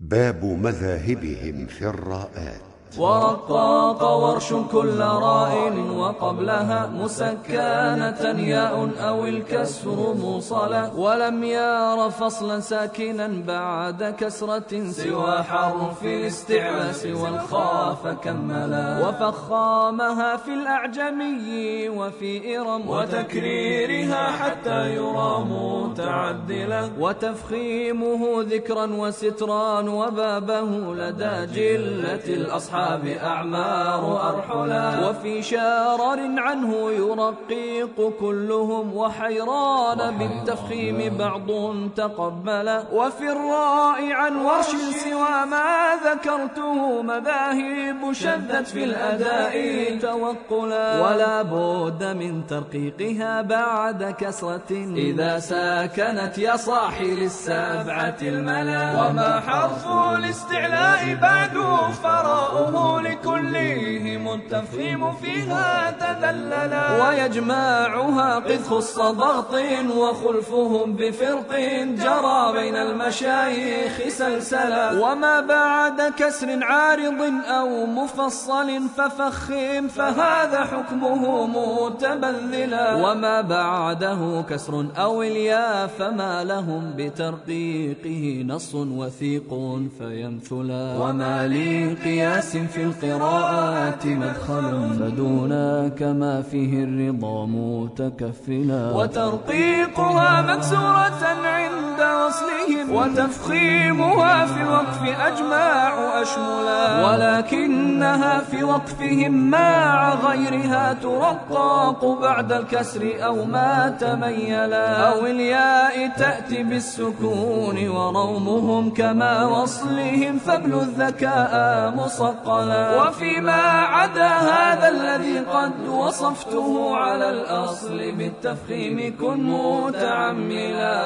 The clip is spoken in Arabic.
باب مذاهبهم في الراءات ورقاق ورش كل راء وقبلها مسكانة ياء أو الكسر موصلا ولم يار فصلا ساكنا بعد كسرة سوى حرف الاستعلاس والخاف كملا وفخامها في الأعجمي وفي إرم وتكريرها حتى يرى متعدلا وتفخيمه ذكرا وسترا وبابه لدى جلة الأصحاب الأصحاب أعمار أرحلا وفي شارر عنه يرقيق كلهم وحيران بالتفخيم بعض تقبلا وفي الراء عن ورش سوى ما ذكرته مذاهب شدت في الأداء توقلا. ولا بد من ترقيقها بعد كسرة. إذا ساكنت يا صاحي للسبعة الملا. وما حرف الاستعلاء بعد فراء لكلهم التفخيم فيها تذللا ويجمعها خص ضغط وخلفهم بفرق جرى بين المشايخ سلسلا. وما بعد كسر عارض أو مفصل ففخم فهذا حكمه متبذلا. وما بعده كسر أو الياء فما لهم بترقيقه نص وثيق فيمثلا. وما لي قياس في القراءات مدخل فدونا كما فيه الرضا متكفلا. وترقيقها مكسورة عند وصلهم وتفخيمها في الوقف أجمع أشملا ولكنها في وقفهم مع غيرها ترقاق بعد الكسر أو ما تميلا. أو الياء تأتي بالسكون ورومهم كما وصلهم فابل الذكاء مصقلا وفيما عدا هذا الذي قد وصفته على الأصل بالتفخيم كن متعملا.